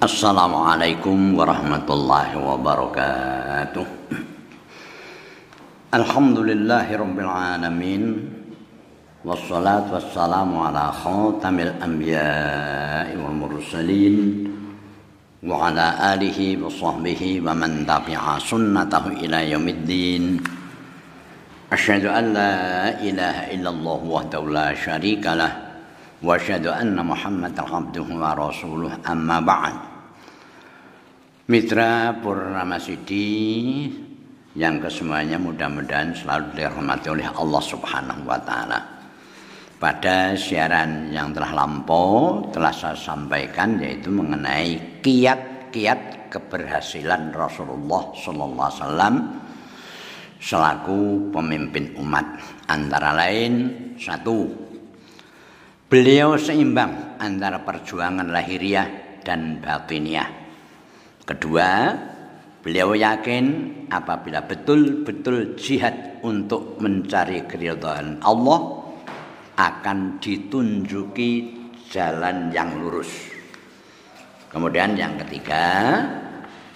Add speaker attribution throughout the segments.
Speaker 1: Assalamualaikum warahmatullahi wabarakatuh Alhamdulillahi rabbil alamin Wassalatu wassalamu ala khatamil anbiya'i wal mursalin Wa ala alihi wa sahbihi wa man tabi'a sunnatahu ila yaumiddin Asyhadu an la ilaha illallah wahdahu la syarika lah Wa asyhadu anna Muhammadan abduhu wa rasuluh amma ba'd Mitra Purnama Sidi yang kesemuanya mudah-mudahan selalu dirahmati oleh Allah Subhanahu wa taala. Pada siaran yang telah lampau telah saya sampaikan yaitu mengenai kiat-kiat keberhasilan Rasulullah sallallahu alaihi wasallam selaku pemimpin umat antara lain satu beliau seimbang antara perjuangan lahiriah dan batiniah Kedua, beliau yakin apabila betul-betul jihad untuk mencari keridhaan Allah akan ditunjuki jalan yang lurus. Kemudian yang ketiga,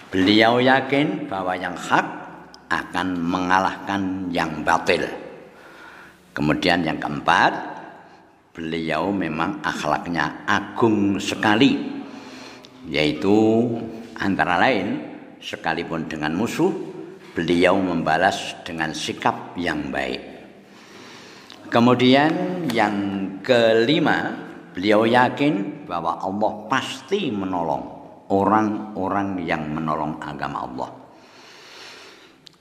Speaker 1: beliau yakin bahwa yang hak akan mengalahkan yang batil. Kemudian yang keempat, beliau memang akhlaknya agung sekali, yaitu Antara lain, sekalipun dengan musuh, beliau membalas dengan sikap yang baik. Kemudian yang kelima, beliau yakin bahwa Allah pasti menolong orang-orang yang menolong agama Allah.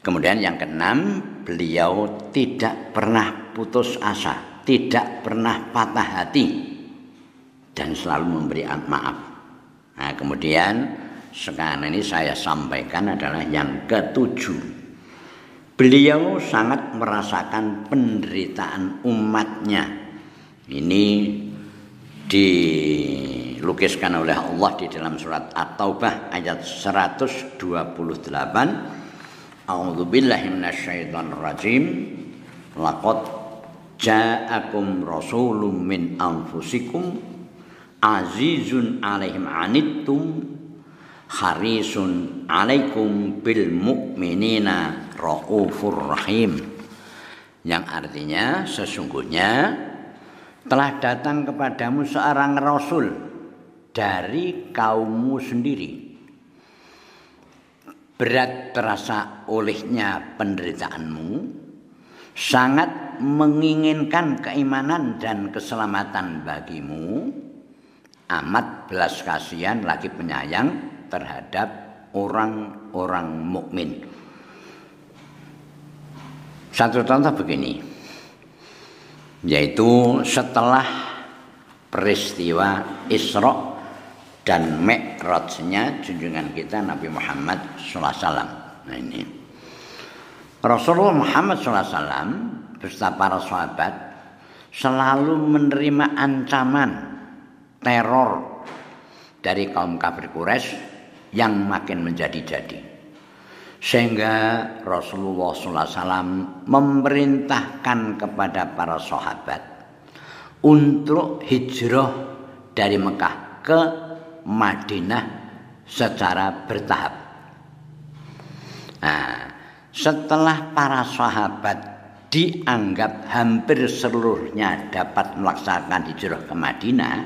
Speaker 1: Kemudian yang keenam, beliau tidak pernah putus asa, tidak pernah patah hati dan selalu memberi maaf. Nah, kemudian sekarang ini saya sampaikan adalah yang ketujuh. Beliau sangat merasakan penderitaan umatnya. Ini dilukiskan oleh Allah di dalam surat At-Taubah ayat 128. A'udzu billahi minasyaitonir rajim. Laqad ja'akum rasulun min anfusikum azizun alaihim anittum harisun alaikum bil mu'minina raufur rahim. Yang artinya sesungguhnya telah datang kepadamu seorang rasul dari kaummu sendiri. Berat terasa olehnya penderitaanmu sangat menginginkan keimanan dan keselamatan bagimu. Amat belas kasihan lagi penyayang terhadap orang-orang mukmin. Satu contoh begini, yaitu setelah peristiwa Isra dan Mi'rajnya junjungan kita Nabi Muhammad SAW. Nah ini. Rasulullah Muhammad SAW beserta para sahabat selalu menerima ancaman teror dari kaum kafir Quraisy yang makin menjadi-jadi. Sehingga Rasulullah SAW memerintahkan kepada para sahabat untuk hijrah dari Mekah ke Madinah secara bertahap. Nah, setelah para sahabat dianggap hampir seluruhnya dapat melaksanakan hijrah ke Madinah,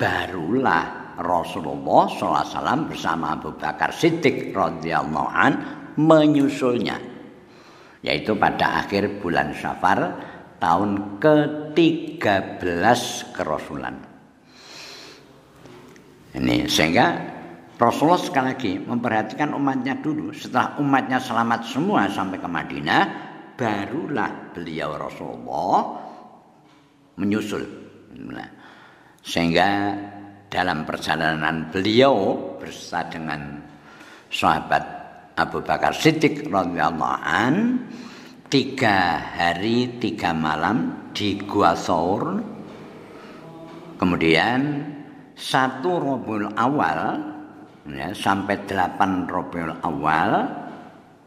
Speaker 1: barulah Rasulullah SAW bersama Abu Bakar Siddiq radhiyallahu an menyusulnya yaitu pada akhir bulan Syafar tahun ke-13 kerasulan. Ini sehingga Rasulullah sekali lagi memperhatikan umatnya dulu setelah umatnya selamat semua sampai ke Madinah barulah beliau Rasulullah menyusul. Sehingga dalam perjalanan beliau bersama dengan sahabat Abu Bakar Siddiq radhiyallahu an tiga hari tiga malam di Gua Saur kemudian satu Robiul Awal ya, sampai delapan Robiul Awal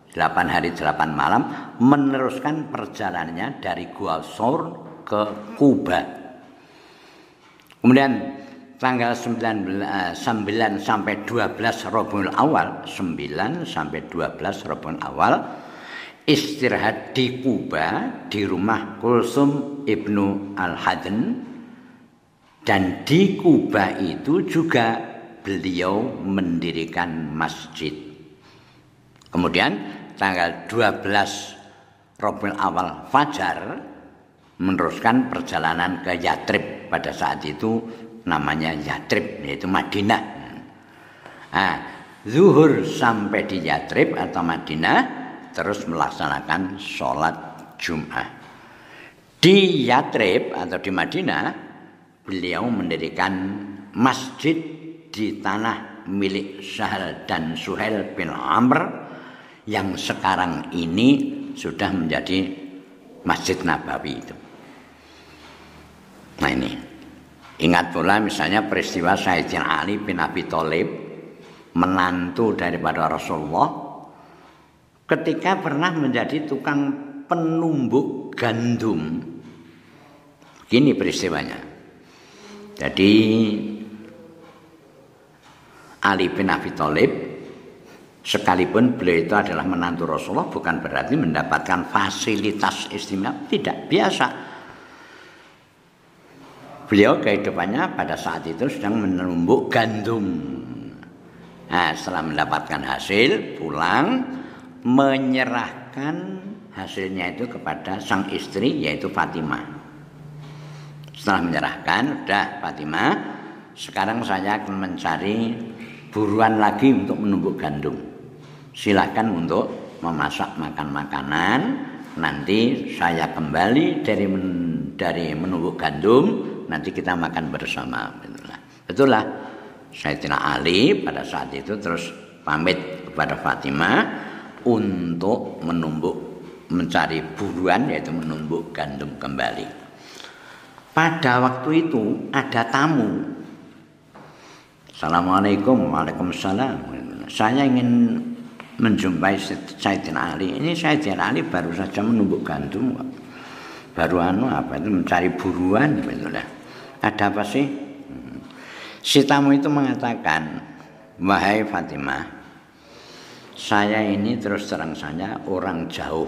Speaker 1: delapan hari delapan malam meneruskan perjalanannya dari Gua Saur ke Kuba. Kemudian tanggal 9, 9 eh, sampai 12 Rabiul Awal, 9 sampai 12 Rabiul Awal istirahat di Kuba di rumah Kulsum Ibnu Al-Hadan dan di Kuba itu juga beliau mendirikan masjid. Kemudian tanggal 12 Rabiul Awal Fajar meneruskan perjalanan ke Yatrib pada saat itu namanya Yatrib yaitu Madinah. Nah, zuhur sampai di Yatrib atau Madinah terus melaksanakan sholat Jum'ah. Di Yatrib atau di Madinah, beliau mendirikan masjid di tanah milik Sahal dan Suhail bin Amr yang sekarang ini sudah menjadi Masjid Nabawi itu. Nah ini, ingat pula misalnya peristiwa Sayyidina Ali bin Abi Thalib menantu daripada Rasulullah ketika pernah menjadi tukang penumbuk gandum. Gini peristiwanya. Jadi Ali bin Abi Thalib sekalipun beliau itu adalah menantu Rasulullah bukan berarti mendapatkan fasilitas istimewa, tidak biasa. Beliau kehidupannya pada saat itu sedang menumbuk gandum. Nah, setelah mendapatkan hasil, pulang, menyerahkan hasilnya itu kepada sang istri yaitu Fatimah. Setelah menyerahkan, sudah Fatimah, sekarang saya akan mencari buruan lagi untuk menumbuk gandum. Silakan untuk memasak makan makanan. Nanti saya kembali dari men, dari menumbuk gandum, nanti kita makan bersama. Betul lah. Sayyidina Ali pada saat itu terus pamit kepada Fatimah untuk menumbuk mencari buruan yaitu menumbuk gandum kembali. Pada waktu itu ada tamu. Assalamualaikum, waalaikumsalam. Saya ingin menjumpai Sayyidina Ali. Ini Sayyidina Ali baru saja menumbuk gandum. Baru anu apa itu mencari buruan gitu lah. Ada apa sih? Si tamu itu mengatakan, "Wahai Fatimah, saya ini terus terang saja orang jauh.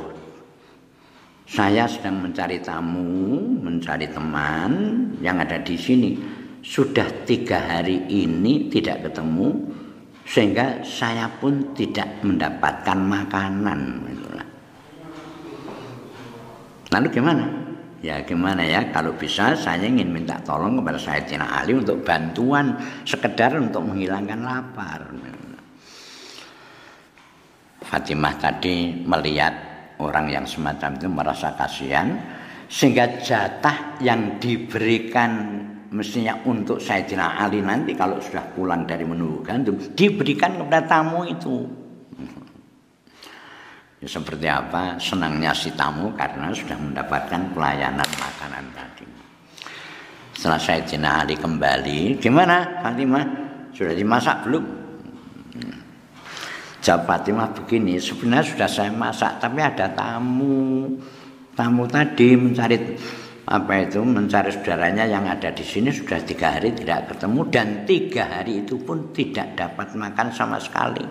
Speaker 1: Saya sedang mencari tamu, mencari teman yang ada di sini. Sudah tiga hari ini tidak ketemu, sehingga saya pun tidak mendapatkan makanan. Lalu gimana? Ya gimana ya kalau bisa saya ingin minta tolong kepada Sayyidina Ali untuk bantuan sekedar untuk menghilangkan lapar. Fatimah tadi melihat orang yang semacam itu merasa kasihan sehingga jatah yang diberikan mestinya untuk Sayyidina Ali nanti kalau sudah pulang dari menunggu gandum diberikan kepada tamu itu seperti apa senangnya si tamu karena sudah mendapatkan pelayanan makanan tadi setelah Sayyidina Ali kembali gimana Fatimah sudah dimasak belum Jawab Fatimah begini, sebenarnya sudah saya masak, tapi ada tamu. Tamu tadi mencari apa itu mencari saudaranya yang ada di sini sudah tiga hari tidak ketemu dan tiga hari itu pun tidak dapat makan sama sekali.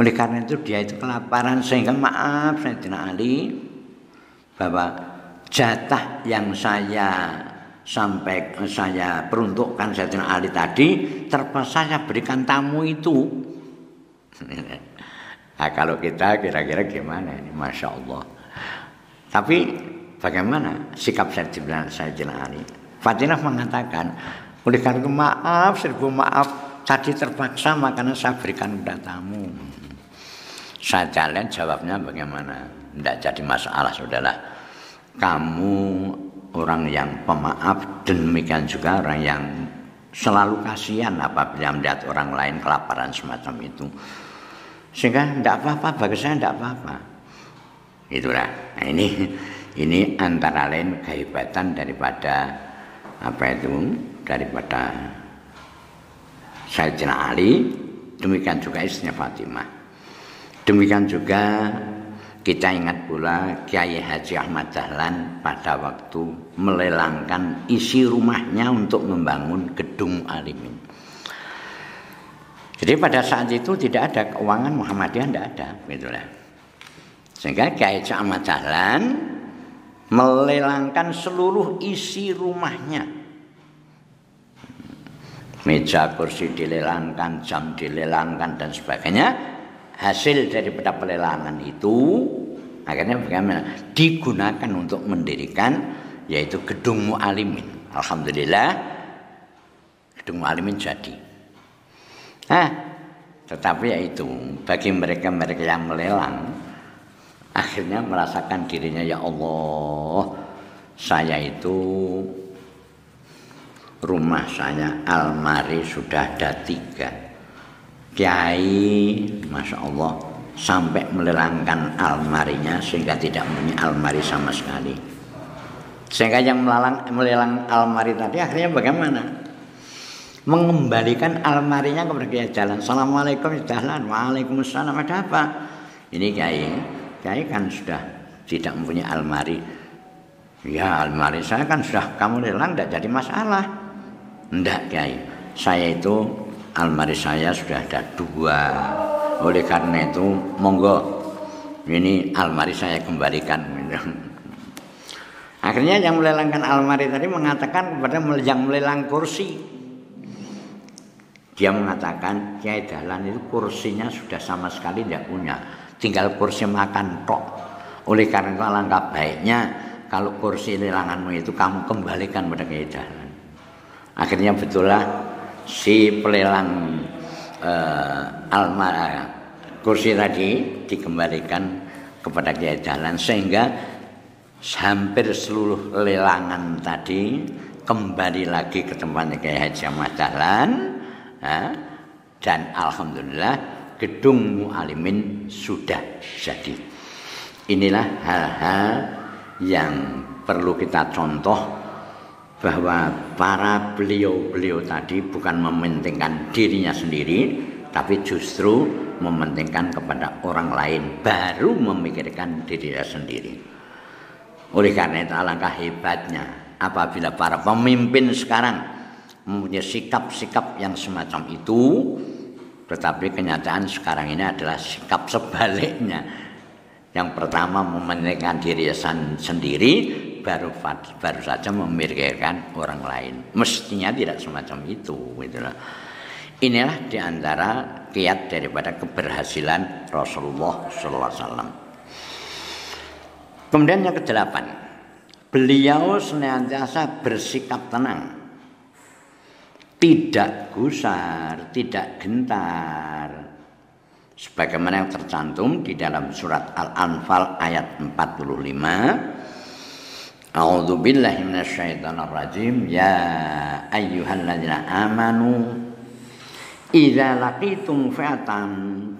Speaker 1: Oleh karena itu dia itu kelaparan. Sehingga maaf tidak Ali bahwa jatah yang saya sampai saya peruntukkan saya Ali tadi terpaksa saya berikan tamu itu. Nah, kalau kita kira-kira gimana ini, masya Allah. Tapi bagaimana sikap Sayyidina Sayyidina Ali? Fatinah mengatakan, oleh karena maaf, seribu maaf, tadi terpaksa makanan saya berikan kepada tamu. Saya jalan jawabnya bagaimana? Tidak jadi masalah, saudara. Kamu orang yang pemaaf dan demikian juga orang yang selalu kasihan apabila melihat orang lain kelaparan semacam itu. Sehingga tidak apa-apa, bagi saya tidak apa-apa. Itulah. Nah, ini ini antara lain kehebatan daripada apa itu daripada Sayyidina Ali demikian juga istrinya Fatimah demikian juga Kita ingat pula Kiai Haji Ahmad Dahlan pada waktu melelangkan isi rumahnya untuk membangun gedung Alimin. Jadi pada saat itu tidak ada keuangan Muhammadiyah tidak ada, gitulah. Sehingga Kiai Haji Ahmad Dahlan melelangkan seluruh isi rumahnya. Meja kursi dilelangkan, jam dilelangkan dan sebagainya. Hasil daripada pelelangan itu akhirnya bagaimana? Digunakan untuk mendirikan yaitu gedung mualimin. Alhamdulillah gedung mualimin jadi. Nah tetapi yaitu bagi mereka-mereka yang melelang akhirnya merasakan dirinya ya Allah saya itu rumah saya almari sudah ada tiga Kiai Masya Allah sampai melelangkan almarinya sehingga tidak punya almari sama sekali. Sehingga yang melalang, melelang almari tadi akhirnya bagaimana? Mengembalikan almarinya kepada Kiai Jalan. Assalamualaikum Jalan. Waalaikumsalam. Ada apa? Ini Kiai. Kiai kan sudah tidak mempunyai almari. Ya almari saya kan sudah kamu lelang tidak jadi masalah. Tidak Kiai. Saya itu almari saya sudah ada dua. Oleh karena itu monggo ini almari saya kembalikan. Akhirnya yang melelangkan almari tadi mengatakan kepada yang melelang kursi. Dia mengatakan Kiai Dahlan itu kursinya sudah sama sekali tidak punya. Tinggal kursi makan tok. Oleh karena itu alangkah baiknya kalau kursi lelanganmu itu kamu kembalikan pada Kiai Dahlan akhirnya betullah si pelelang uh, almara kursi tadi dikembalikan kepada Kiai Jalan sehingga hampir seluruh lelangan tadi kembali lagi ke tempatnya Kiai Haji Ahmad Dahlan ya, dan alhamdulillah gedung Mualimin sudah jadi. Inilah hal-hal yang perlu kita contoh bahwa para beliau-beliau tadi bukan mementingkan dirinya sendiri tapi justru mementingkan kepada orang lain baru memikirkan dirinya sendiri. Oleh karena itu alangkah hebatnya apabila para pemimpin sekarang mempunyai sikap-sikap yang semacam itu tetapi kenyataan sekarang ini adalah sikap sebaliknya. Yang pertama mementingkan diri sendiri baru baru saja memikirkan orang lain. Mestinya tidak semacam itu, gitu loh. Inilah di antara kiat daripada keberhasilan Rasulullah SAW. Kemudian yang kedelapan, beliau senantiasa bersikap tenang, tidak gusar, tidak gentar. Sebagaimana yang tercantum di dalam surat Al-Anfal ayat 45 A'udzu billahi minasyaitonir rajim. Ya ayyuhalladzina amanu idza laqitum fi'atan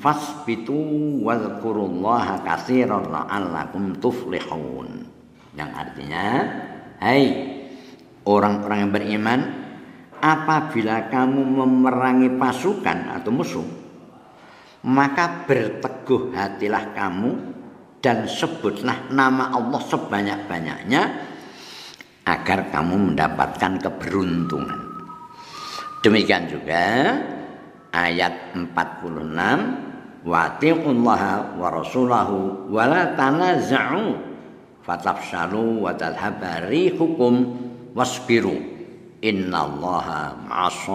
Speaker 1: fasbitu wadhkurullaha katsiran la'allakum tuflihun. Yang artinya, hai orang-orang yang beriman, apabila kamu memerangi pasukan atau musuh, maka berteguh hatilah kamu dan sebutlah nama Allah sebanyak-banyaknya agar kamu mendapatkan keberuntungan. Demikian juga ayat 46 wa wa rasulahu wa la tanaza'u fatafshalu wa tadhhaba rihukum wasbiru innallaha ma'as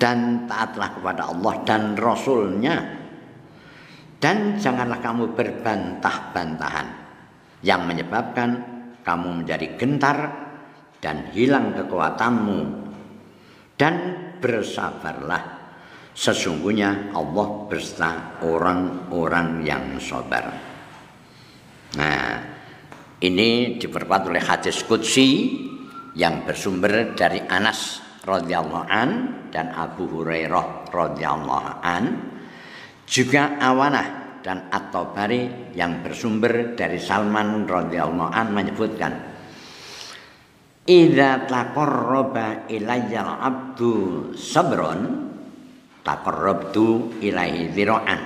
Speaker 1: dan taatlah kepada Allah dan Rasulnya dan janganlah kamu berbantah-bantahan yang menyebabkan kamu menjadi gentar dan hilang kekuatanmu. Dan bersabarlah. Sesungguhnya Allah beserta orang-orang yang sabar. Nah, ini diperkuat oleh hadis qudsi yang bersumber dari Anas radhiyallahu an dan Abu Hurairah radhiyallahu an juga Awanah dan At-Tabari yang bersumber dari Salman radhiyallahu an menyebutkan Idza taqarraba ilayya abdu sabron taqarrabtu ilaihi dzira'an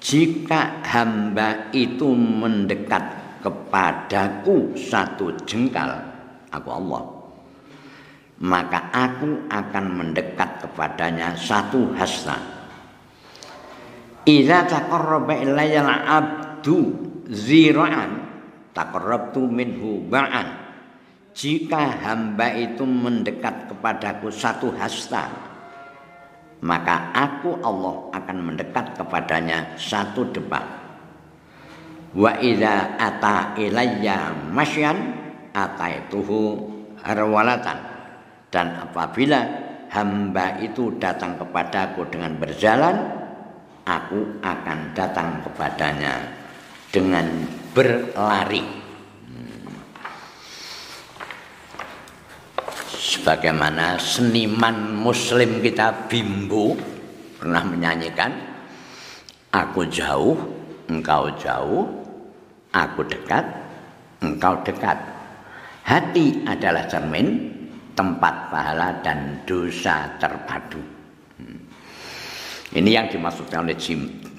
Speaker 1: jika hamba itu mendekat kepadaku satu jengkal aku Allah maka aku akan mendekat kepadanya satu hasta idza taqarraba ilayya abdu zira'an taqarrabtu minhu ba'an jika hamba itu mendekat kepadaku satu hasta maka aku Allah akan mendekat kepadanya satu debat. Wa idza ata ilayya masyan ataituhu harwalatan. Dan apabila hamba itu datang kepadaku dengan berjalan, aku akan datang kepadanya dengan berlari. sebagaimana seniman muslim kita Bimbo pernah menyanyikan aku jauh engkau jauh aku dekat engkau dekat hati adalah cermin tempat pahala dan dosa terpadu. Ini yang dimaksudkan oleh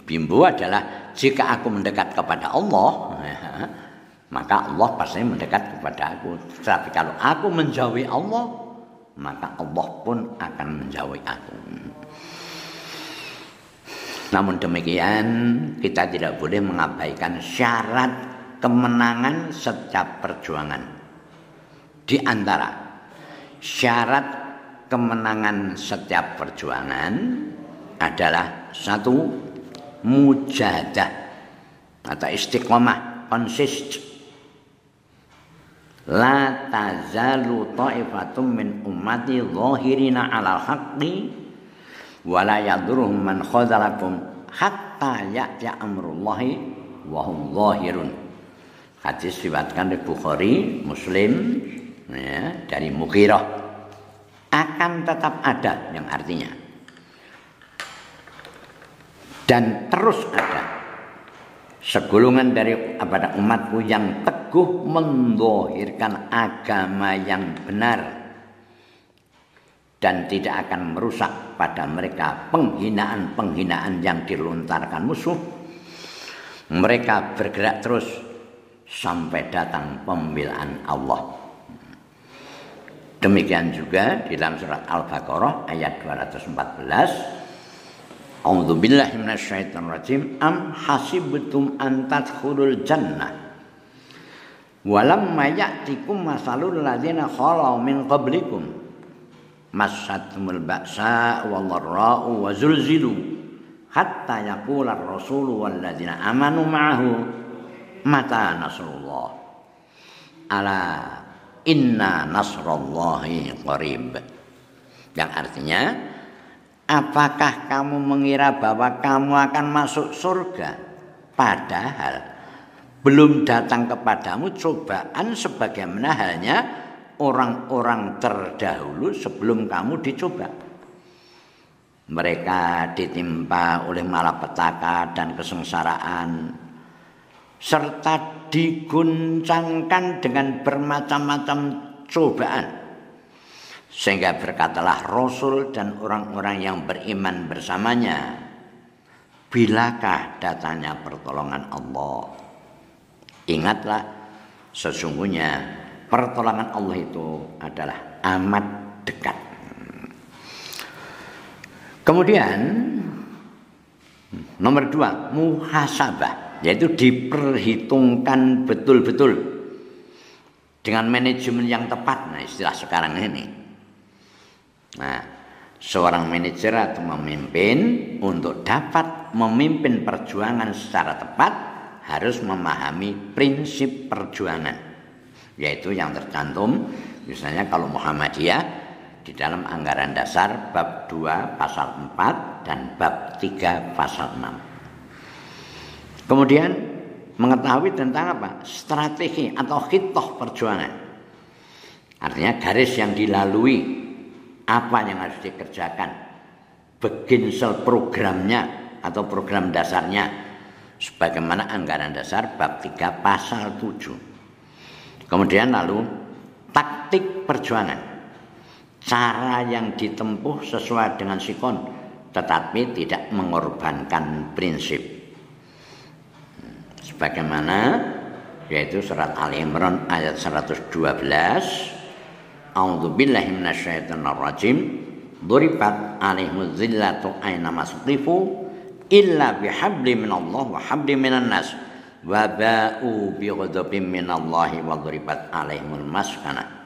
Speaker 1: Bimbo adalah jika aku mendekat kepada Allah maka Allah pasti mendekat kepada aku. Tapi kalau aku menjauhi Allah, maka Allah pun akan menjauhi aku. Namun demikian, kita tidak boleh mengabaikan syarat kemenangan setiap perjuangan. Di antara syarat kemenangan setiap perjuangan adalah satu mujahadah atau istiqomah, konsisten La tazalu ta'ifatum min ummati zahirina 'alal haqqi wa la yadurruhum man khadzalakum hatta ya'ti amrullahi wa hum zahirun. Hadis riwayatkan oleh Bukhari, Muslim ya, dari Mughirah. Akan tetap ada yang artinya dan terus ada segolongan dari kepada umatku yang teguh mendohirkan agama yang benar dan tidak akan merusak pada mereka penghinaan-penghinaan yang dilontarkan musuh. Mereka bergerak terus sampai datang pembelaan Allah. Demikian juga di dalam surat Al-Baqarah ayat 214 A'udzu billahi minasyaitonir rajim. Am hasibtum an tadkhulul jannah? Walam ya'tikum masalul ladzina khalau min qablikum. Massatumul ba'sa wal dharra'u wa zulzilu. Hatta yaqula ar-rasulu wal ladzina amanu ma'ahu mata nasrullah. Ala inna nasrallahi qarib. Yang artinya Apakah kamu mengira bahwa kamu akan masuk surga? Padahal belum datang kepadamu cobaan sebagaimana halnya orang-orang terdahulu sebelum kamu dicoba. Mereka ditimpa oleh malapetaka dan kesengsaraan serta diguncangkan dengan bermacam-macam cobaan sehingga berkatalah Rasul dan orang-orang yang beriman bersamanya, bilakah datanya pertolongan Allah? Ingatlah, sesungguhnya pertolongan Allah itu adalah amat dekat. Kemudian nomor dua muhasabah yaitu diperhitungkan betul-betul dengan manajemen yang tepat. Nah istilah sekarang ini Nah, seorang manajer atau memimpin untuk dapat memimpin perjuangan secara tepat harus memahami prinsip perjuangan yaitu yang tercantum misalnya kalau Muhammadiyah di dalam anggaran dasar bab 2 pasal 4 dan bab 3 pasal 6 kemudian mengetahui tentang apa? Strategi atau hitoh perjuangan. Artinya garis yang dilalui apa yang harus dikerjakan? Beginsel programnya atau program dasarnya. Sebagaimana anggaran dasar bab 3 pasal 7 kemudian lalu taktik perjuangan. Cara yang ditempuh sesuai dengan sikon tetapi tidak mengorbankan prinsip. Sebagaimana yaitu surat Ali Imran ayat 112 A'udzu billahi minasyaitonir rajim Duribat alaihimuz zillatu aina masqifu illa bihabli minallah wa habli minan nas. Wa ba'u bi ghadabin minallahi wa duribat alaihimul maskana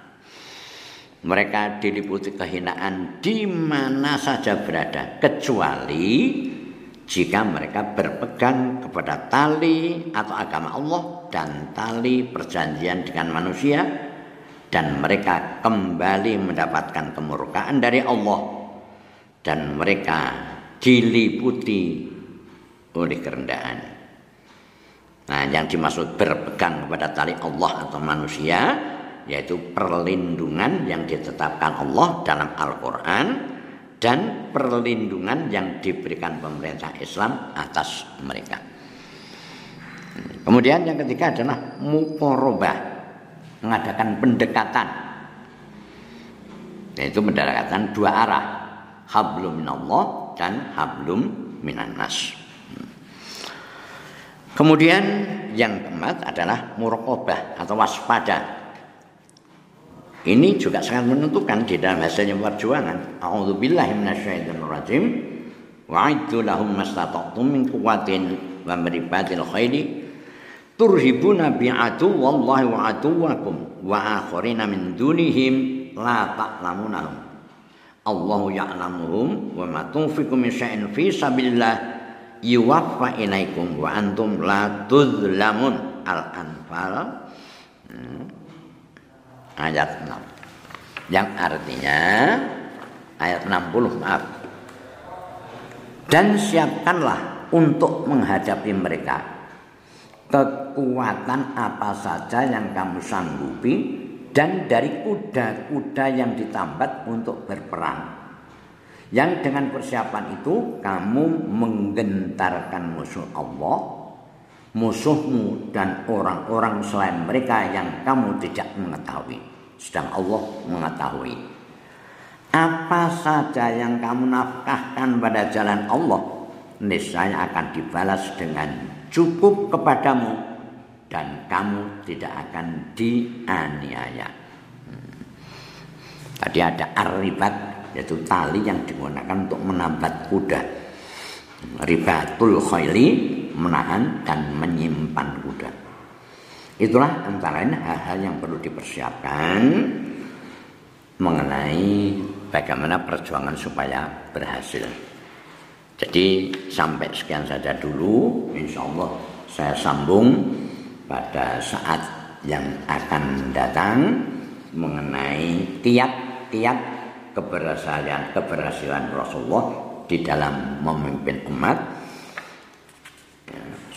Speaker 1: mereka diliputi kehinaan di mana saja berada kecuali jika mereka berpegang kepada tali atau agama Allah dan tali perjanjian dengan manusia dan mereka kembali mendapatkan kemurkaan dari Allah dan mereka diliputi oleh kerendahan. Nah, yang dimaksud berpegang kepada tali Allah atau manusia yaitu perlindungan yang ditetapkan Allah dalam Al-Qur'an dan perlindungan yang diberikan pemerintah Islam atas mereka. Kemudian yang ketiga adalah mukorobah, mengadakan pendekatan. Yaitu pendekatan dua arah, hablum minallah dan hablum minannas. Kemudian yang keempat adalah murokobah atau waspada ini juga sangat menentukan di dalam hasilnya perjuangan. A'udzubillahi minasyaitonirrajim. Wa'iddu lahum mastata'tum min quwwatin wa meribatil khairi turhibuna bi'atu wallahi wa atuwakum wa akharina min dunihim la ta'lamunahum. Allahu ya'lamuhum wa ma tunfiqu min syai'in fi sabilillah yuwaffa ilaikum wa antum la tuzlamun. Al-Anfal hmm ayat 6 yang artinya ayat 60 maaf dan siapkanlah untuk menghadapi mereka kekuatan apa saja yang kamu sanggupi dan dari kuda-kuda yang ditambat untuk berperang yang dengan persiapan itu kamu menggentarkan musuh Allah musuhmu dan orang-orang selain mereka yang kamu tidak mengetahui. Sedang Allah mengetahui. Apa saja yang kamu nafkahkan pada jalan Allah, niscaya akan dibalas dengan cukup kepadamu dan kamu tidak akan dianiaya. Hmm. Tadi ada arribat yaitu tali yang digunakan untuk menambat kuda. Ribatul khaili menahan dan menyimpan kuda. Itulah antara lain hal-hal yang perlu dipersiapkan mengenai bagaimana perjuangan supaya berhasil. Jadi sampai sekian saja dulu, insya Allah saya sambung pada saat yang akan datang mengenai tiap-tiap keberhasilan keberhasilan Rasulullah di dalam memimpin umat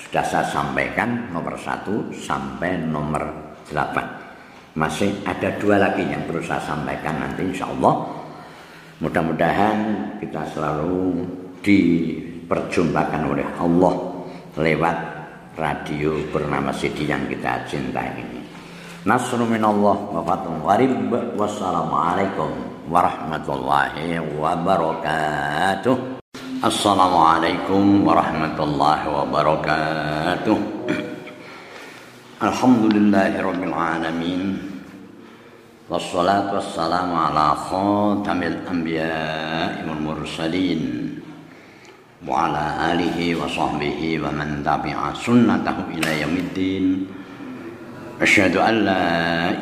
Speaker 1: sudah saya sampaikan nomor satu sampai nomor delapan. Masih ada dua lagi yang perlu saya sampaikan nanti insya Allah. Mudah-mudahan kita selalu diperjumpakan oleh Allah lewat radio bernama Sidi yang kita cintai ini. Nasru minallah wa fatum warib wassalamualaikum warahmatullahi wabarakatuh. Assalamualaikum warahmatullahi wabarakatuh Alhamdulillahirabbil alamin Wassalatu wassalamu ala khatamil anbiya'i wal wa sahbihi wa man tabi'a sunnatahu ila yaumiddin. Asyhadu an la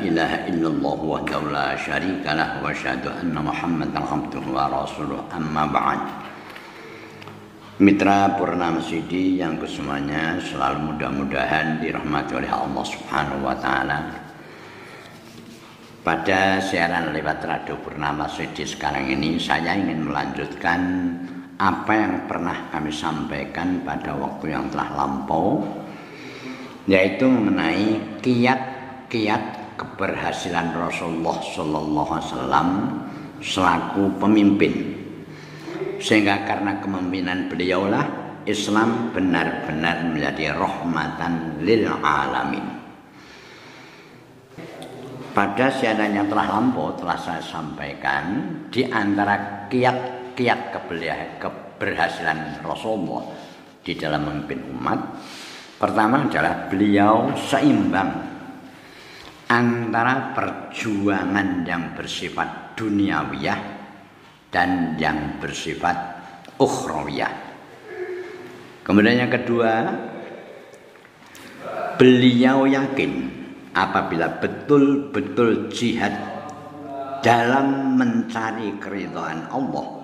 Speaker 1: ilaha illallah wahdahu la syarika lah wa asyhadu anna Muhammadan abduhu wa rasuluh. Amma ba'd. Mitra Purnama Sidi yang kesemuanya selalu mudah-mudahan dirahmati oleh Allah Subhanahu wa taala. Pada siaran lewat Radio Purnama Sidi sekarang ini saya ingin melanjutkan apa yang pernah kami sampaikan pada waktu yang telah lampau yaitu mengenai kiat-kiat keberhasilan Rasulullah sallallahu alaihi wasallam selaku pemimpin sehingga karena kepemimpinan beliaulah Islam benar-benar menjadi rahmatan lil alamin. Pada siaran yang telah lampau telah saya sampaikan di antara kiat-kiat keberhasilan Rasulullah di dalam memimpin umat Pertama adalah beliau seimbang antara perjuangan yang bersifat duniawiyah dan yang bersifat ukhrawiyah. Kemudian yang kedua, beliau yakin apabila betul-betul jihad dalam mencari keridhaan Allah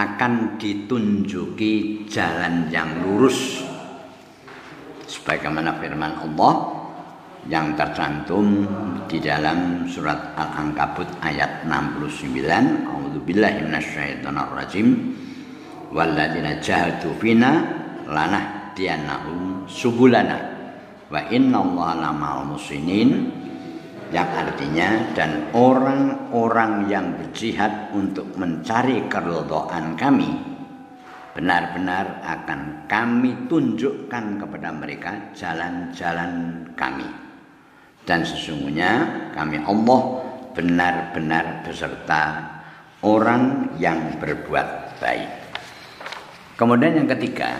Speaker 1: akan ditunjuki jalan yang lurus. Sebagaimana firman Allah yang tercantum di dalam surat Al-Ankabut ayat 69 A'udzubillahi minasyaitonirrajim. Walladzina jahadu fina lanahdiyannahum subulana. Wa innallaha lamal musinin yang artinya dan orang-orang yang berjihad untuk mencari keridhaan kami benar-benar akan kami tunjukkan kepada mereka jalan-jalan kami. Dan sesungguhnya kami Allah benar-benar beserta orang yang berbuat baik. Kemudian yang ketiga,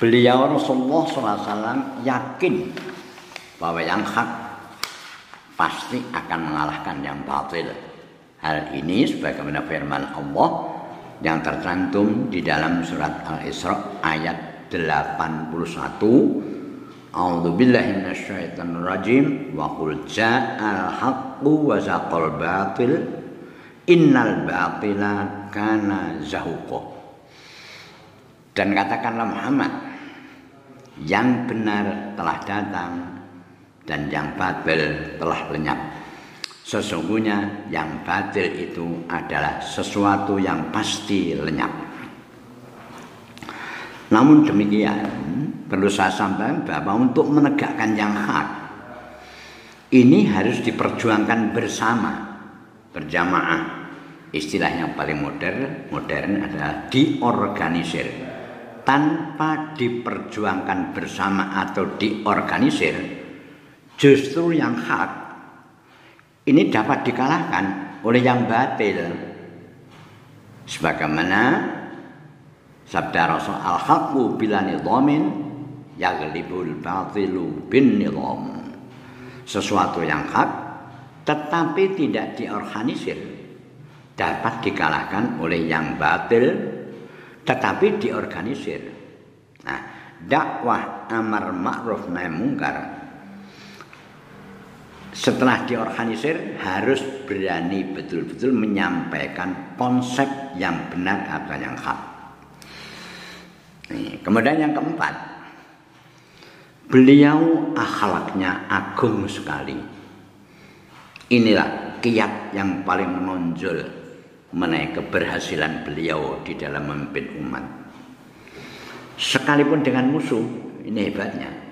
Speaker 1: beliau Rasulullah SAW yakin bahwa yang hak pasti akan mengalahkan yang batil. Hal ini sebagaimana firman Allah yang tercantum di dalam surat Al-Isra ayat 81 A'udzu billahi minasyaitonir rajim wa qul ja'al haqqu wa zaqal batil. Innal batila kana zahuqa dan katakanlah Muhammad yang benar telah datang dan yang batil telah lenyap Sesungguhnya yang batil itu adalah sesuatu yang pasti lenyap. Namun demikian, perlu saya sampaikan bahwa untuk menegakkan yang hak, ini harus diperjuangkan bersama, berjamaah. Istilah yang paling modern, modern adalah diorganisir. Tanpa diperjuangkan bersama atau diorganisir, justru yang hak ini dapat dikalahkan oleh yang batil. Sebagaimana sabda Rasul al-haqqu bila nidhamin yaghlibul batilu bin nidham. Sesuatu yang hak tetapi tidak diorganisir dapat dikalahkan oleh yang batil tetapi diorganisir. Nah, dakwah amar ma'ruf nahi mungkar setelah diorganisir harus berani betul-betul menyampaikan konsep yang benar atau yang hak. kemudian yang keempat, beliau akhlaknya agung sekali. Inilah kiat yang paling menonjol mengenai keberhasilan beliau di dalam memimpin umat. Sekalipun dengan musuh, ini hebatnya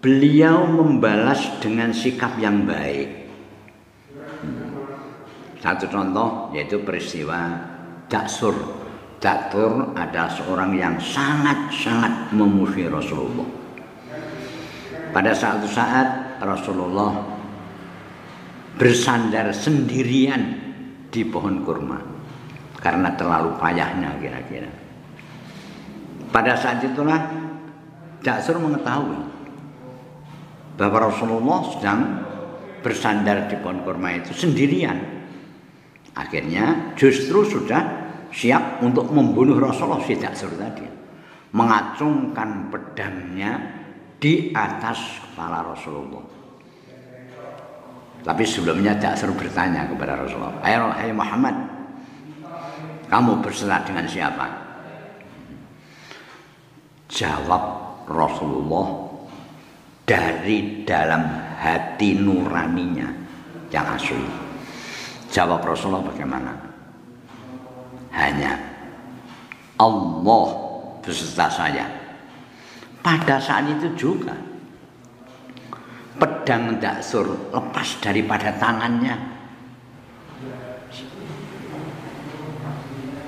Speaker 1: beliau membalas dengan sikap yang baik. Satu contoh yaitu peristiwa Daksur. Daksur adalah seorang yang sangat-sangat memusuhi Rasulullah. Pada suatu saat Rasulullah bersandar sendirian di pohon kurma karena terlalu payahnya kira-kira. Pada saat itulah Daksur mengetahui bahwa Rasulullah sedang bersandar di pohon kurma itu sendirian. Akhirnya justru sudah siap untuk membunuh Rasulullah tidak suruh tadi. Mengacungkan pedangnya di atas kepala Rasulullah. Tapi sebelumnya suruh bertanya kepada Rasulullah, "Ayo hai Muhammad, kamu berserah dengan siapa?" Jawab Rasulullah dari dalam hati nuraninya yang asli. Jawab Rasulullah bagaimana? Hanya Allah beserta saya. Pada saat itu juga pedang daksur lepas daripada tangannya.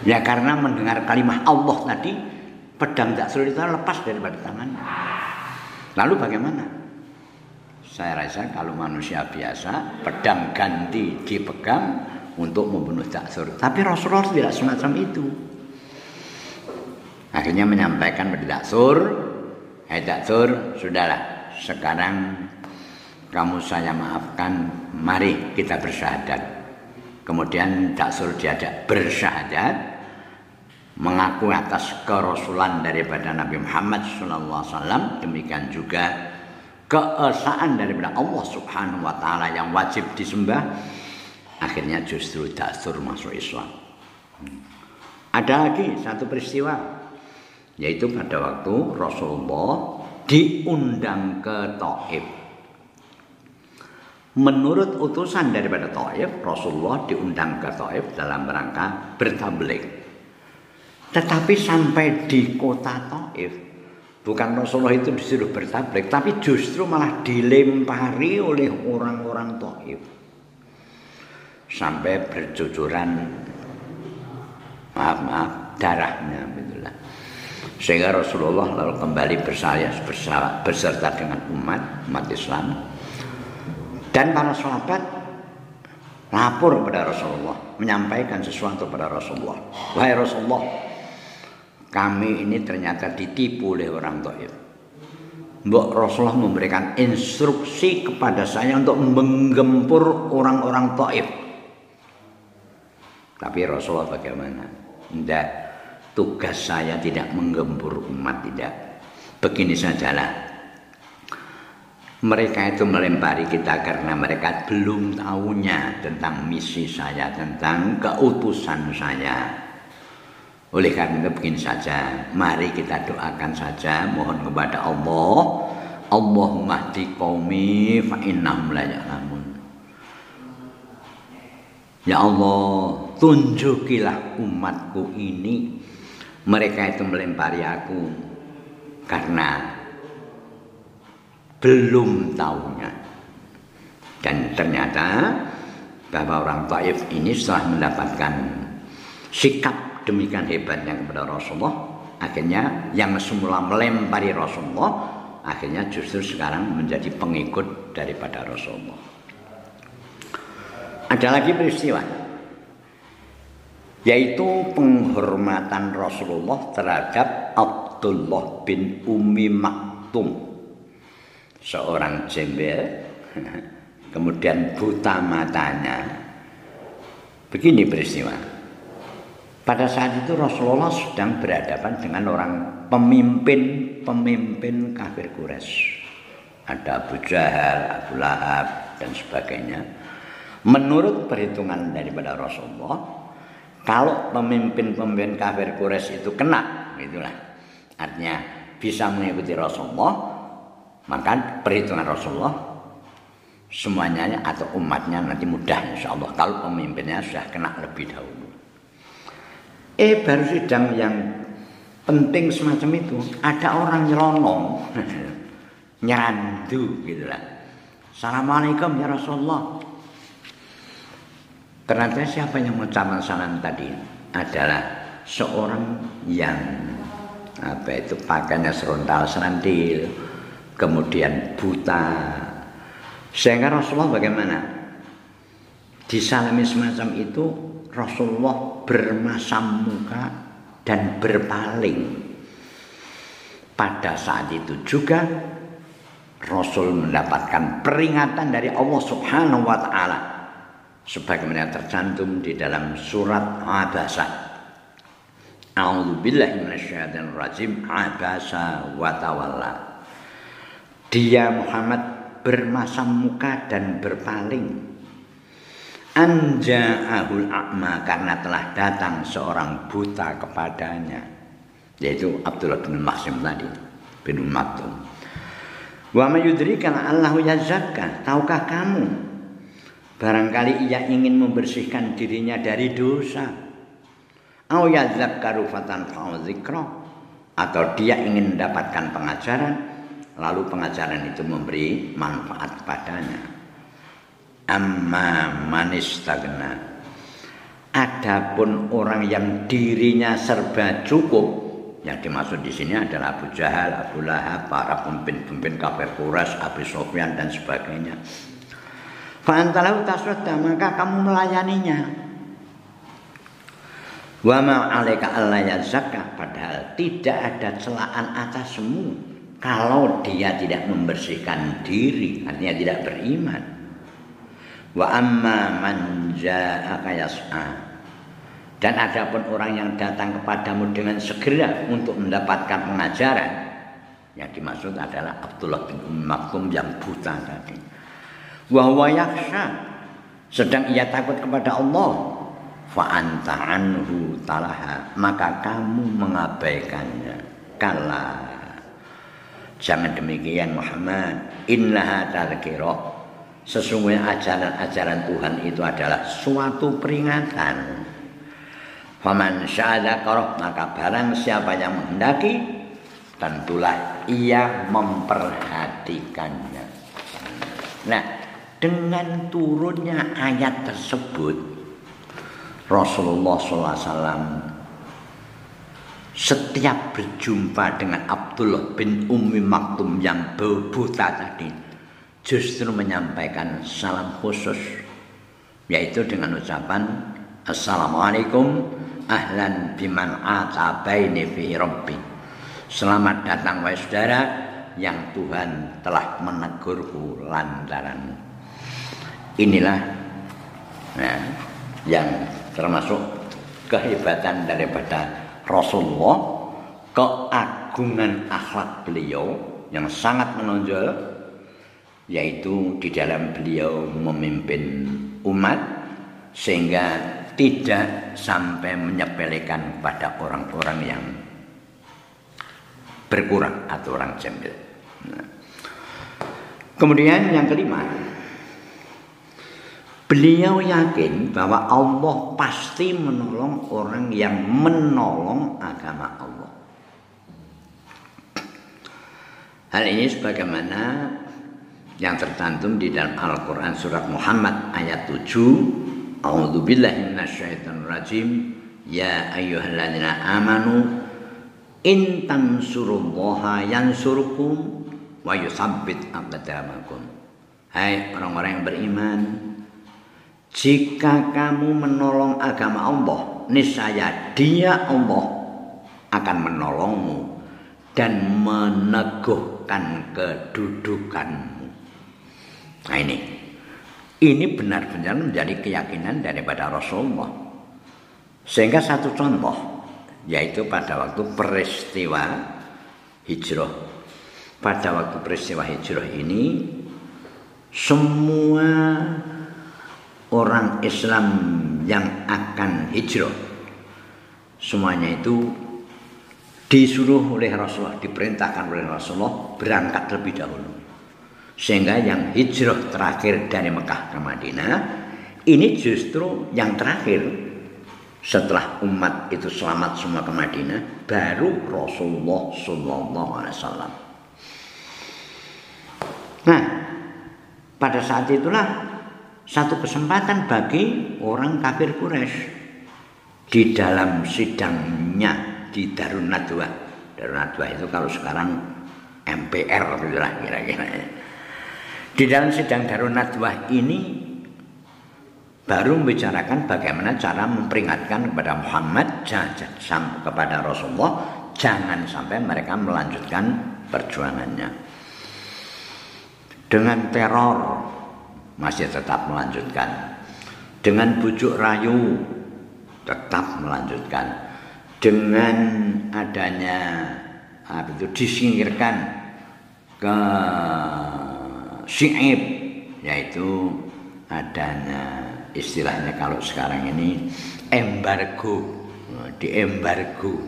Speaker 1: Ya karena mendengar kalimat Allah tadi pedang daksur itu lepas daripada tangannya. Lalu bagaimana? Saya rasa kalau manusia biasa pedang ganti dipegang untuk membunuh Daksur. Tapi Rasulullah tidak semacam itu. Akhirnya menyampaikan pada Daksur, Hai Daktur, sudahlah. Sekarang kamu saya maafkan, mari kita bersyahadat. Kemudian Daktur diajak bersyahadat, mengaku atas kerasulan daripada Nabi Muhammad SAW. Demikian juga keesaan daripada Allah Subhanahu wa taala yang wajib disembah. Akhirnya justru Daktur masuk Islam. Ada lagi satu peristiwa yaitu pada waktu Rasulullah diundang ke Taif. Menurut utusan daripada Taif, Rasulullah diundang ke Taif dalam rangka bertablik. Tetapi sampai di kota Taif, bukan Rasulullah itu disuruh bertablik, tapi justru malah dilempari oleh orang-orang Taif. Sampai bercucuran maaf maaf darahnya begitulah. Sehingga Rasulullah lalu kembali bersaya beserta dengan umat umat Islam. Dan para sahabat lapor kepada Rasulullah menyampaikan sesuatu kepada Rasulullah. Wahai Rasulullah kami ini ternyata ditipu oleh orang Taif Mbok Rasulullah memberikan instruksi kepada saya untuk menggempur orang-orang Taif. Tapi Rasulullah bagaimana? Tidak. Tugas saya tidak menggembur umat tidak. Begini sajalah. Mereka itu melempari kita karena mereka belum tahunya tentang misi saya, tentang keutusan saya. Oleh karena itu begini saja, mari kita doakan saja, mohon kepada Allah, Allahumma di qaumi fa innahum ya'lamun. Ya Allah, tunjukilah umatku ini. Mereka itu melempari aku karena belum tahunya. Dan ternyata bahwa orang Taif ini setelah mendapatkan sikap demikian hebatnya kepada Rasulullah, akhirnya yang semula melempari Rasulullah, akhirnya justru sekarang menjadi pengikut daripada Rasulullah. Ada lagi peristiwa yaitu penghormatan Rasulullah terhadap Abdullah bin Umi Maktum seorang jembel kemudian buta matanya begini peristiwa pada saat itu Rasulullah sedang berhadapan dengan orang pemimpin-pemimpin kafir Quraisy. Ada Abu Jahal, Abu Lahab dan sebagainya. Menurut perhitungan daripada Rasulullah, kalau pemimpin-pemimpin kafir Quraisy itu kena, itulah. Artinya bisa mengikuti Rasulullah, maka perhitungan Rasulullah semuanya atau umatnya nanti mudah insya Allah. Kalau pemimpinnya sudah kena lebih dahulu. Eh baru sidang yang penting semacam itu ada orang nyelonong nyerandu gitu lah. Assalamualaikum ya Rasulullah. Ternyata siapa yang mengucapkan salam tadi adalah seorang yang apa itu pakainya serontal serandil, kemudian buta. Sehingga Rasulullah bagaimana? Disalami semacam itu Rasulullah bermasam muka dan berpaling. Pada saat itu juga Rasul mendapatkan peringatan dari Allah Subhanahu wa taala sebagaimana tercantum di dalam surat Abasa. A'udzubillahi minasyaitonir rajim. Abasa wa tawalla. Dia Muhammad bermasam muka dan berpaling. Anja'ahul a'ma karena telah datang seorang buta kepadanya yaitu Abdullah bin Maksim tadi bin Maktum. Wa mayudrika Allahu yazakka tahukah kamu Barangkali ia ingin membersihkan dirinya dari dosa. Au yadzakkaru fatan atau dia ingin mendapatkan pengajaran lalu pengajaran itu memberi manfaat padanya. Amma manistagna. Adapun orang yang dirinya serba cukup yang dimaksud di sini adalah Abu Jahal, Abu Lahab, para pemimpin-pemimpin kafir Quraisy, Abu Sufyan dan sebagainya. Fa'antalahu taswadda maka kamu melayaninya. Wa ma 'alaika alla padahal tidak ada celaan atasmu kalau dia tidak membersihkan diri artinya tidak beriman wa amma man ja'aka yas'a dan adapun orang yang datang kepadamu dengan segera untuk mendapatkan pengajaran yang dimaksud adalah Abdullah bin Umm Maktum yang buta tadi. Wa huwa yakhsha. Sedang ia takut kepada Allah. Fa'anta anhu talaha. Maka kamu mengabaikannya. Kala. Jangan demikian Muhammad. Innaha tadhkirah sesungguhnya ajaran-ajaran Tuhan itu adalah suatu peringatan. Faman syadzakara maka barang siapa yang menghendaki tentulah ia memperhatikannya. Nah dengan turunnya ayat tersebut Rasulullah SAW setiap berjumpa dengan Abdullah bin Ummi Maktum yang buta tadi justru menyampaikan salam khusus yaitu dengan ucapan Assalamualaikum ahlan biman atabaini fi rabbi. Selamat datang wahai saudara yang Tuhan telah menegurku lantaran. Inilah nah, yang termasuk kehebatan daripada Rasulullah keagungan akhlak beliau yang sangat menonjol yaitu di dalam beliau memimpin umat sehingga tidak sampai menyepelekan pada orang-orang yang berkurang atau orang jambel. Nah. Kemudian yang kelima, Beliau yakin bahwa Allah pasti menolong orang yang menolong agama Allah. Hal ini sebagaimana yang tercantum di dalam Al-Quran surat Muhammad ayat 7 A'udzu billahi minasyaitonir rajim Ya ayyuhalladzina amanu in tansurullaha yansurkum wa yusabbit aqdamakum. Hai orang-orang yang beriman jika kamu menolong agama Allah, niscaya Dia Allah akan menolongmu dan meneguhkan kedudukanmu. Nah ini, ini benar-benar menjadi keyakinan daripada Rasulullah. Sehingga satu contoh, yaitu pada waktu peristiwa hijrah. Pada waktu peristiwa hijrah ini, semua orang Islam yang akan hijrah semuanya itu disuruh oleh Rasulullah diperintahkan oleh Rasulullah berangkat lebih dahulu sehingga yang hijrah terakhir dari Mekah ke Madinah ini justru yang terakhir setelah umat itu selamat semua ke Madinah baru Rasulullah Sallallahu Alaihi Wasallam. Nah pada saat itulah satu kesempatan bagi orang kafir Quraisy di dalam sidangnya di Darun Nadwa. Darun Nadwa itu kalau sekarang MPR lah kira-kira. Di dalam sidang Darun Nadwa ini baru membicarakan bagaimana cara memperingatkan kepada Muhammad kepada Rasulullah jangan sampai mereka melanjutkan perjuangannya dengan teror masih tetap melanjutkan. Dengan bujuk rayu tetap melanjutkan. Dengan adanya apa itu disingkirkan ke Syi'ib yaitu adanya istilahnya kalau sekarang ini embargo di embargo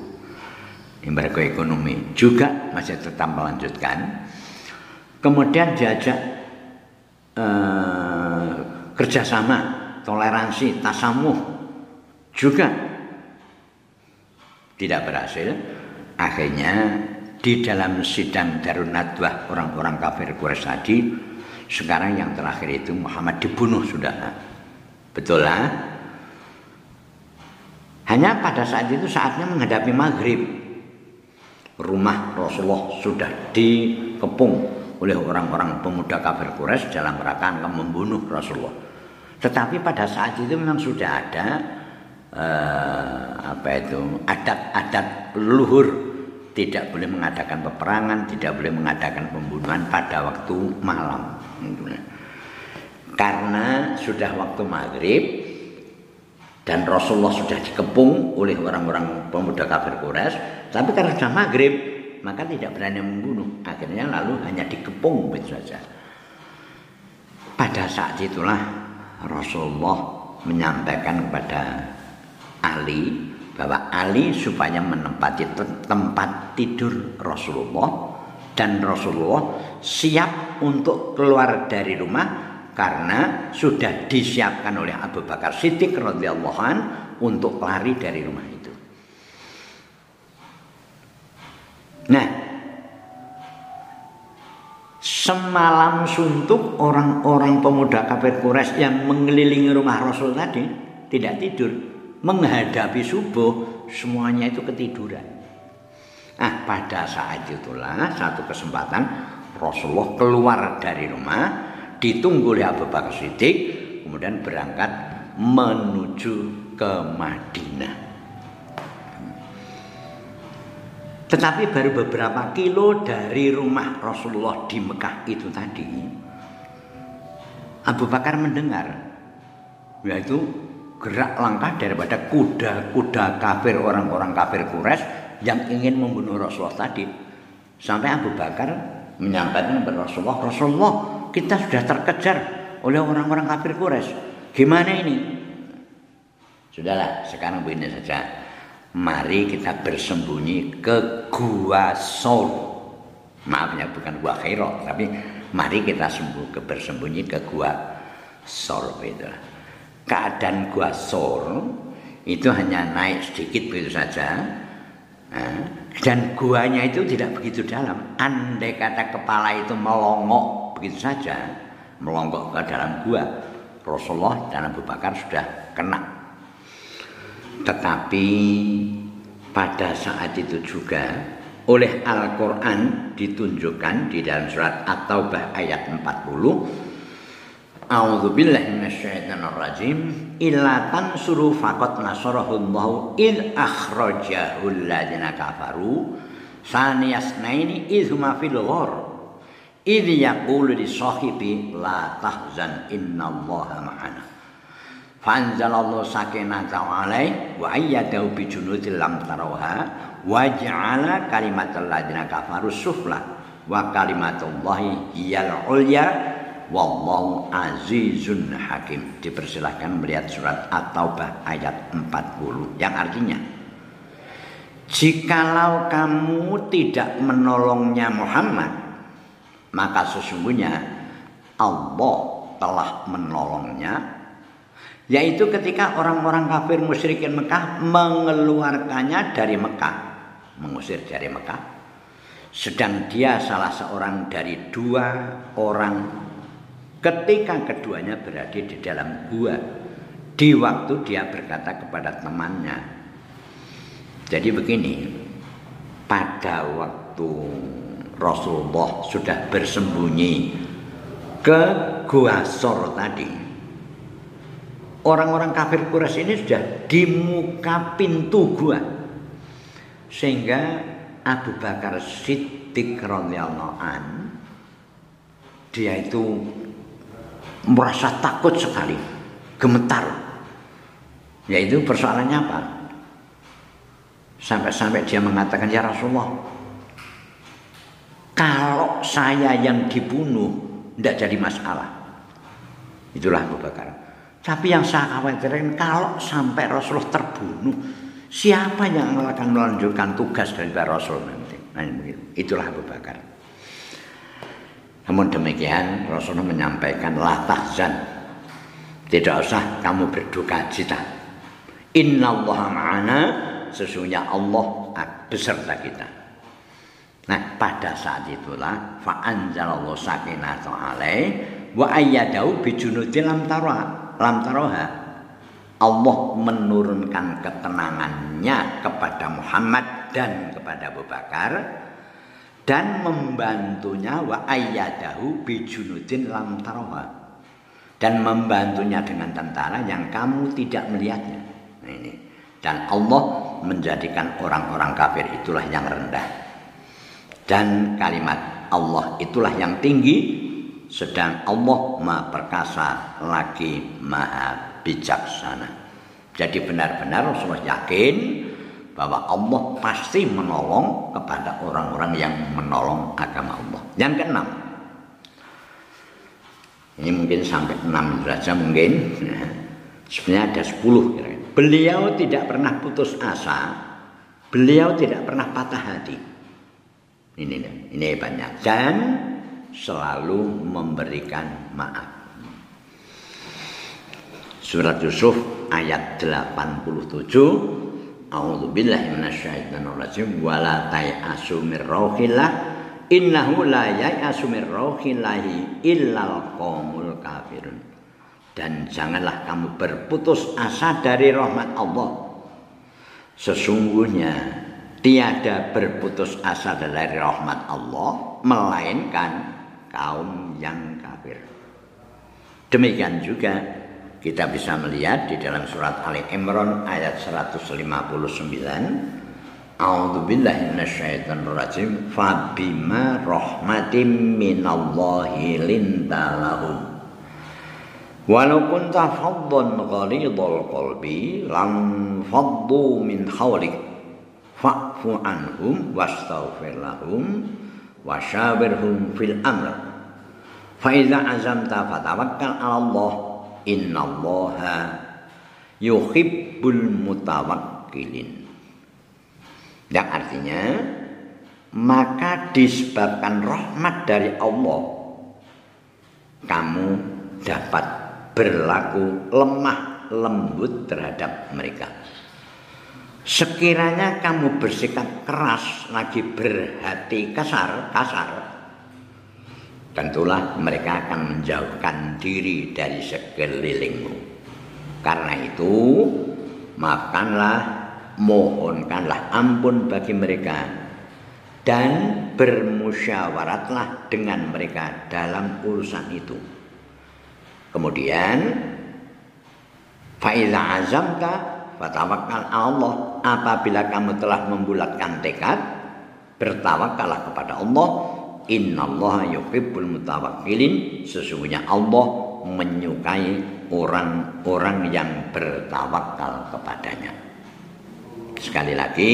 Speaker 1: embargo ekonomi juga masih tetap melanjutkan kemudian diajak eh, kerjasama, toleransi, tasamuh juga tidak berhasil. Akhirnya di dalam sidang Darun Nadwah orang-orang kafir Quraisy tadi sekarang yang terakhir itu Muhammad dibunuh sudah. Betul lah. Hanya pada saat itu saatnya menghadapi maghrib. Rumah Rasulullah sudah dikepung oleh orang-orang pemuda kafir Quraisy dalam rangka membunuh Rasulullah. Tetapi pada saat itu memang sudah ada uh, apa itu adat-adat luhur tidak boleh mengadakan peperangan, tidak boleh mengadakan pembunuhan pada waktu malam. Karena sudah waktu maghrib dan Rasulullah sudah dikepung oleh orang-orang pemuda kafir Quraisy, tapi karena sudah maghrib maka tidak berani membunuh. Akhirnya lalu hanya dikepung begitu saja. Pada saat itulah Rasulullah menyampaikan kepada Ali bahwa Ali supaya menempati tempat tidur Rasulullah dan Rasulullah siap untuk keluar dari rumah karena sudah disiapkan oleh Abu Bakar Siddiq radhiyallahu an untuk lari dari rumah itu. Nah, semalam suntuk orang-orang pemuda kafir Quraisy yang mengelilingi rumah Rasul tadi tidak tidur menghadapi subuh semuanya itu ketiduran. Nah, pada saat itulah satu kesempatan Rasulullah keluar dari rumah ditunggu oleh Abu Bakar Siddiq kemudian berangkat menuju ke Madinah. Tetapi baru beberapa kilo dari rumah Rasulullah di Mekah itu tadi Abu Bakar mendengar yaitu gerak langkah daripada kuda-kuda kafir orang-orang kafir Quraisy yang ingin membunuh Rasulullah tadi. Sampai Abu Bakar menyampaikan kepada Rasulullah, Rasulullah kita sudah terkejar oleh orang-orang kafir Quraisy. Gimana ini? Sudahlah, sekarang begini saja. Mari kita bersembunyi ke Gua Sol. Maaf ya, bukan Gua Khairot, tapi mari kita sembuh ke bersembunyi ke Gua Sol. Gitu keadaan gua sor itu hanya naik sedikit begitu saja. Dan guanya itu tidak begitu dalam. Andai kata kepala itu melongok begitu saja melonggok ke dalam gua Rasulullah dan Abu Bakar sudah kena. Tetapi pada saat itu juga oleh Al-Quran ditunjukkan di dalam surat At-Taubah ayat 40 A'udzu billahi minasyaitonir rajim. Illa tansuru faqad nasarahullahu id akhrajahu alladziina kafaru saniyasnaini id huma fil ghar. Id yaqulu li sahibi la tahzan innallaha ma'ana. Fanzalallahu sakinata alaihi wa ayyadahu bi junudil lam tarawha wa ja'ala kalimatal ladzina kafaru sufla wa kalimatullahi hiyal ulya Wallahu azizun hakim. Dipersilahkan melihat surat At-Taubah ayat 40 yang artinya Jikalau kamu tidak menolongnya Muhammad maka sesungguhnya Allah telah menolongnya. Yaitu ketika orang-orang kafir musyrikin Mekah mengeluarkannya dari Mekah mengusir dari Mekah. Sedang dia salah seorang dari dua orang ketika keduanya berada di dalam gua di waktu dia berkata kepada temannya jadi begini pada waktu Rasulullah sudah bersembunyi ke gua Sor tadi orang-orang kafir Quraisy ini sudah di muka pintu gua. Sehingga Abu Bakar Siddiq radhiyallahu dia itu merasa takut sekali, gemetar. Yaitu persoalannya apa? Sampai-sampai dia mengatakan, Ya Rasulullah, kalau saya yang dibunuh, tidak jadi masalah. Itulah Abu Bakar. Tapi yang saya khawatirkan, kalau sampai Rasulullah terbunuh, siapa yang akan melanjutkan tugas dari Rasul nanti? Nah, itulah Abu Bakar. Namun demikian Rasulullah menyampaikan la tahzan. Tidak usah kamu berduka cita. Inna Allah ma'ana sesungguhnya Allah beserta kita. Nah pada saat itulah fa'anzalallahu sakinatu alaih wa ayyadahu bijunudi lam taroha lam taroha Allah menurunkan ketenangannya kepada Muhammad dan kepada Abu Bakar dan membantunya wa ayyadahu bijunudin lam tarawa dan membantunya dengan tentara yang kamu tidak melihatnya. Nah, ini. Dan Allah menjadikan orang-orang kafir itulah yang rendah. Dan kalimat Allah itulah yang tinggi sedang Allah Maha Perkasa lagi Maha Bijaksana. Jadi benar-benar Rasulullah yakin bahwa Allah pasti menolong kepada orang-orang yang menolong agama Allah. Yang keenam, ini mungkin sampai enam saja mungkin. Sebenarnya ada sepuluh kira-kira. Beliau tidak pernah putus asa. Beliau tidak pernah patah hati. Ini ini banyak dan selalu memberikan maaf. Surat Yusuf ayat 87 A'udzu billahi minasyaitonir rajim wala ta'asu mir innahu la ya'asu mir illal qaumul kafirun. Dan janganlah kamu berputus asa dari rahmat Allah. Sesungguhnya tiada berputus asa dari rahmat Allah melainkan kaum yang kafir. Demikian juga kita bisa melihat di dalam surat Ali Imran ayat 159 A'udzu billahi minasyaitonir rajim. Fa bima rahmatim minallahi lintalahum. Walau kunta faddan ghalidhal qalbi lam faddu min hawlik. Fa'fu anhum wastaghfir lahum wasyawirhum fil amr. Fa idza azamta fatawakkal 'ala Allah. Innallaha yuhibbul mutawakkilin. Yang artinya maka disebabkan rahmat dari Allah kamu dapat berlaku lemah lembut terhadap mereka. Sekiranya kamu bersikap keras lagi berhati kasar, kasar, tentulah mereka akan menjauhkan diri dari sekelilingmu. Karena itu, maafkanlah mohonkanlah ampun bagi mereka dan bermusyawaratlah dengan mereka dalam urusan itu. Kemudian faiza azamka fatawakkal Allah apabila kamu telah membulatkan tekad bertawakallah kepada Allah innallaha yuhibbul mutawakkilin sesungguhnya Allah menyukai orang-orang yang bertawakal kepadanya. Sekali lagi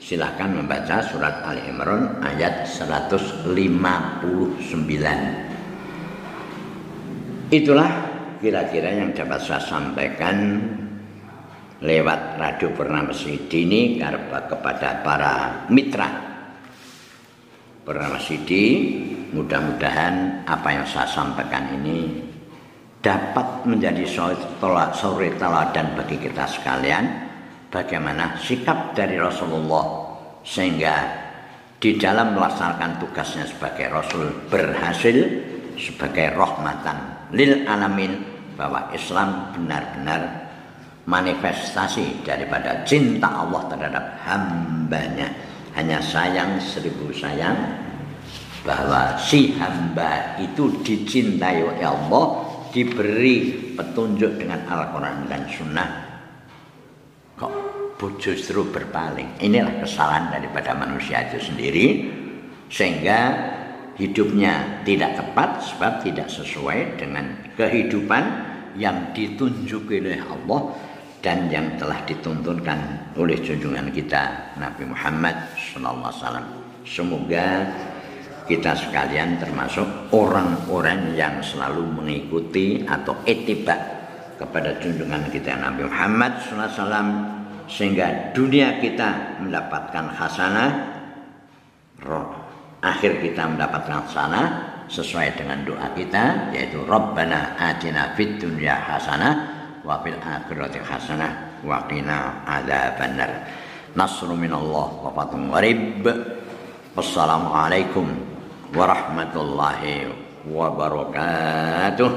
Speaker 1: silahkan membaca surat Ali Imran ayat 159. Itulah kira-kira yang dapat saya sampaikan lewat Radio Purnama Sidi kepada para mitra Purnama Sidi mudah-mudahan apa yang saya sampaikan ini dapat menjadi sore teladan bagi kita sekalian. Bagaimana sikap dari Rasulullah sehingga di dalam melaksanakan tugasnya sebagai Rasul berhasil sebagai rahmatan lil alamin bahwa Islam benar-benar manifestasi daripada cinta Allah terhadap hambanya hanya sayang seribu sayang bahwa si hamba itu dicintai oleh Allah diberi petunjuk dengan Al-Quran dan Sunnah kok justru berpaling. Inilah kesalahan daripada manusia itu sendiri sehingga hidupnya tidak tepat sebab tidak sesuai dengan kehidupan yang ditunjuk oleh Allah dan yang telah dituntunkan oleh junjungan kita Nabi Muhammad wasallam. Semoga kita sekalian termasuk orang-orang yang selalu mengikuti atau etibat kepada junjungan kita Nabi Muhammad SAW sehingga dunia kita mendapatkan hasanah roh akhir kita mendapatkan hasanah sesuai dengan doa kita yaitu Rabbana atina fid dunya hasanah wa fil akhirati hasanah wa qina adzabannar nasru minallah wa fatun gharib. Wassalamualaikum warahmatullahi wabarakatuh